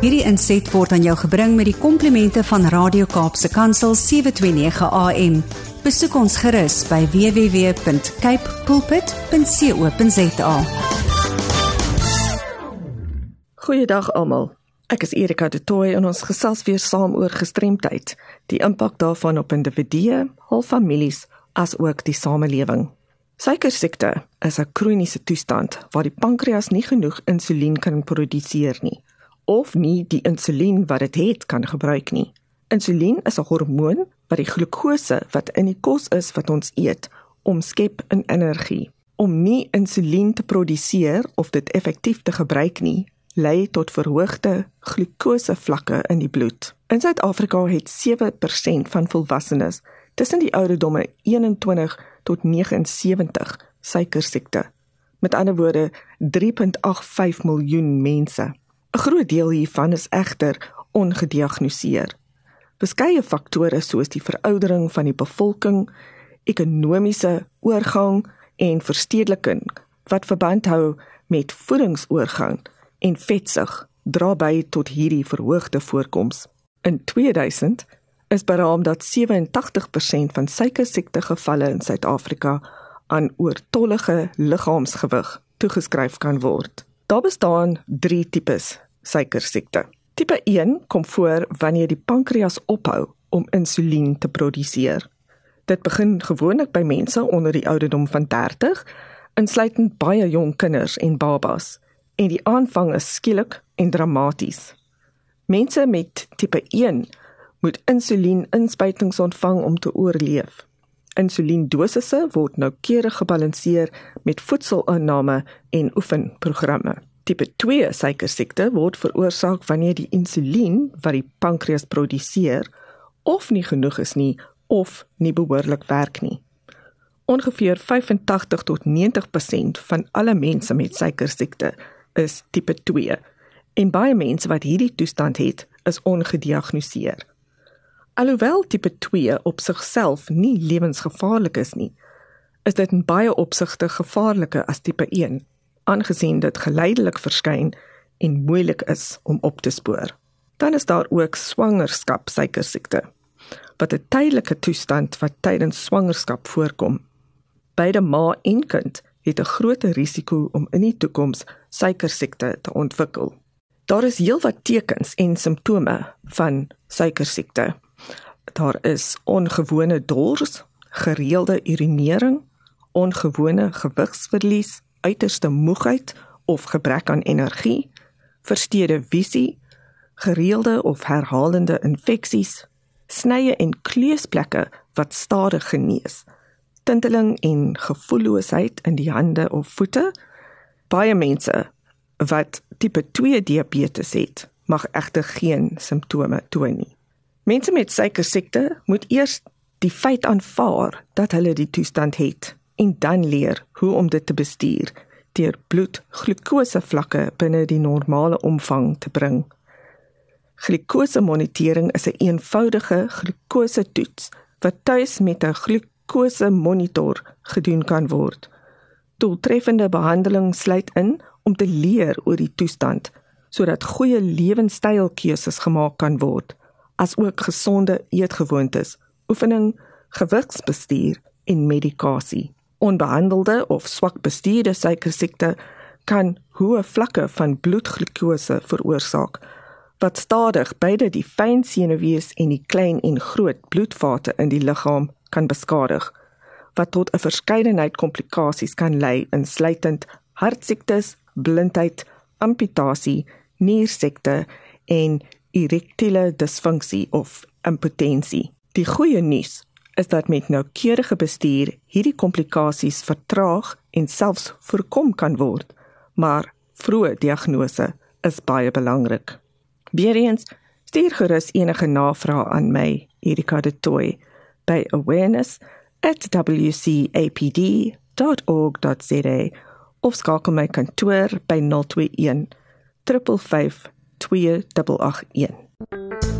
Hierdie inset word aan jou gebring met die komplimente van Radio Kaapse Kansel 729 AM. Besoek ons gerus by www.cape pulpit.co.za. Goeiedag almal. Ek is Erika de Tooy en ons gesels weer saam oor gestremdheid, die impak daarvan op individue, hul families, as ook die samelewing. Suikersiekte is 'n kroniese toestand waar die pankreas nie genoeg insulien kan produseer nie of nie die insulien wat dit het kan gebruik nie. Insulien is 'n hormoon wat die glukose wat in die kos is wat ons eet, omskep in energie. Om nie insulien te produseer of dit effektief te gebruik nie, lei tot verhoogde glikosevlakke in die bloed. In Suid-Afrika het 7% van volwassenes tussen die ouderdomme 21 tot 79 suikersiekte. Met ander woorde 3.85 miljoen mense. 'n Groot deel hiervan is egter ongediagnoseer. Beskeie faktore soos die veroudering van die bevolking, ekonomiese oorgang en verstedeliking wat verband hou met voedingsoorgang en vetsug dra by tot hierdie verhoogde voorkoms. In 2000 is beraam dat 87% van suikersiekte gevalle in Suid-Afrika aan oortollige liggaamsgewig toegeskryf kan word. Daar bestaan 3 tipes suikersiekte. Tipe 1 kom voor wanneer die pankreas ophou om insulien te produseer. Dit begin gewoonlik by mense onder die ouderdom van 30, insluitend baie jong kinders en babas en die aanvang is skielik en dramaties. Mense met tipe 1 moet insulien-inspuitings ontvang om te oorleef. Insuliendosisse word noukeurig gebalanseer met voedselinname en oefenprogramme. Tipe 2 suikersiekte word veroorsaak wanneer die insulien wat die pankreas produseer of nie genoeg is nie of nie behoorlik werk nie. Ongeveer 85 tot 90% van alle mense met suikersiekte is tipe 2 en baie mense wat hierdie toestand het, is ongediagnoseer. Alhoewel tipe 2 op sigself nie lewensgevaarlik is nie, is dit in baie opsigte gevaarliker as tipe 1, aangesien dit geleidelik verskyn en moeilik is om op te spoor. Dan is daar ook swangerskap suikersiekte, wat 'n tydelike toestand wat tydens swangerskap voorkom. Beide ma en kind het 'n groter risiko om in die toekoms suikersiekte te ontwikkel. Daar is heelwat tekens en simptome van suikersiekte. Daar is ongewone dors, gereelde urinering, ongewone gewigsverlies, uiterste moegheid of gebrek aan energie, versteurde visie, gereelde of herhalende infeksies, snye en kleusplekke wat stadig genees tinteling en gevoelloosheid in die hande of voete. Baie mense wat tipe 2 diabetes het, mag egter geen simptome toon nie. Mense met suikersiekte moet eers die feit aanvaar dat hulle die toestand het en dan leer hoe om dit te bestuur deur bloedglukose vlakke binne die normale omvang te bring. Glukose monitering is 'n een eenvoudige glukose toets wat tuis met 'n glukose monitor gedoen kan word. Doeltreffende behandeling sluit in om te leer oor die toestand sodat goeie lewenstylkeuses gemaak kan word, asook gesonde eetgewoontes, oefening, gewigsbestuur en medikasie. Onbehandelde of swak bestuurde suikersiekte kan hoë vlakke van bloedglukose veroorsaak wat stadig beide die fyn senuwees en die klein en groot bloedvate in die liggaam kan beskadig wat tot 'n verskeidenheid komplikasies kan lei insluitend hartsiektes, blindheid, amputasie, niersiekte en erektiele disfunksie of impotensie. Die goeie nuus is dat met noukeurige bestuur hierdie komplikasies vertraag en selfs voorkom kan word, maar vroeë diagnose is baie belangrik. Weereens stuur gerus enige navrae aan my, Erika de Tooy by awareness@wcapd.org.za of skakel my kantoor by 021 352 2881.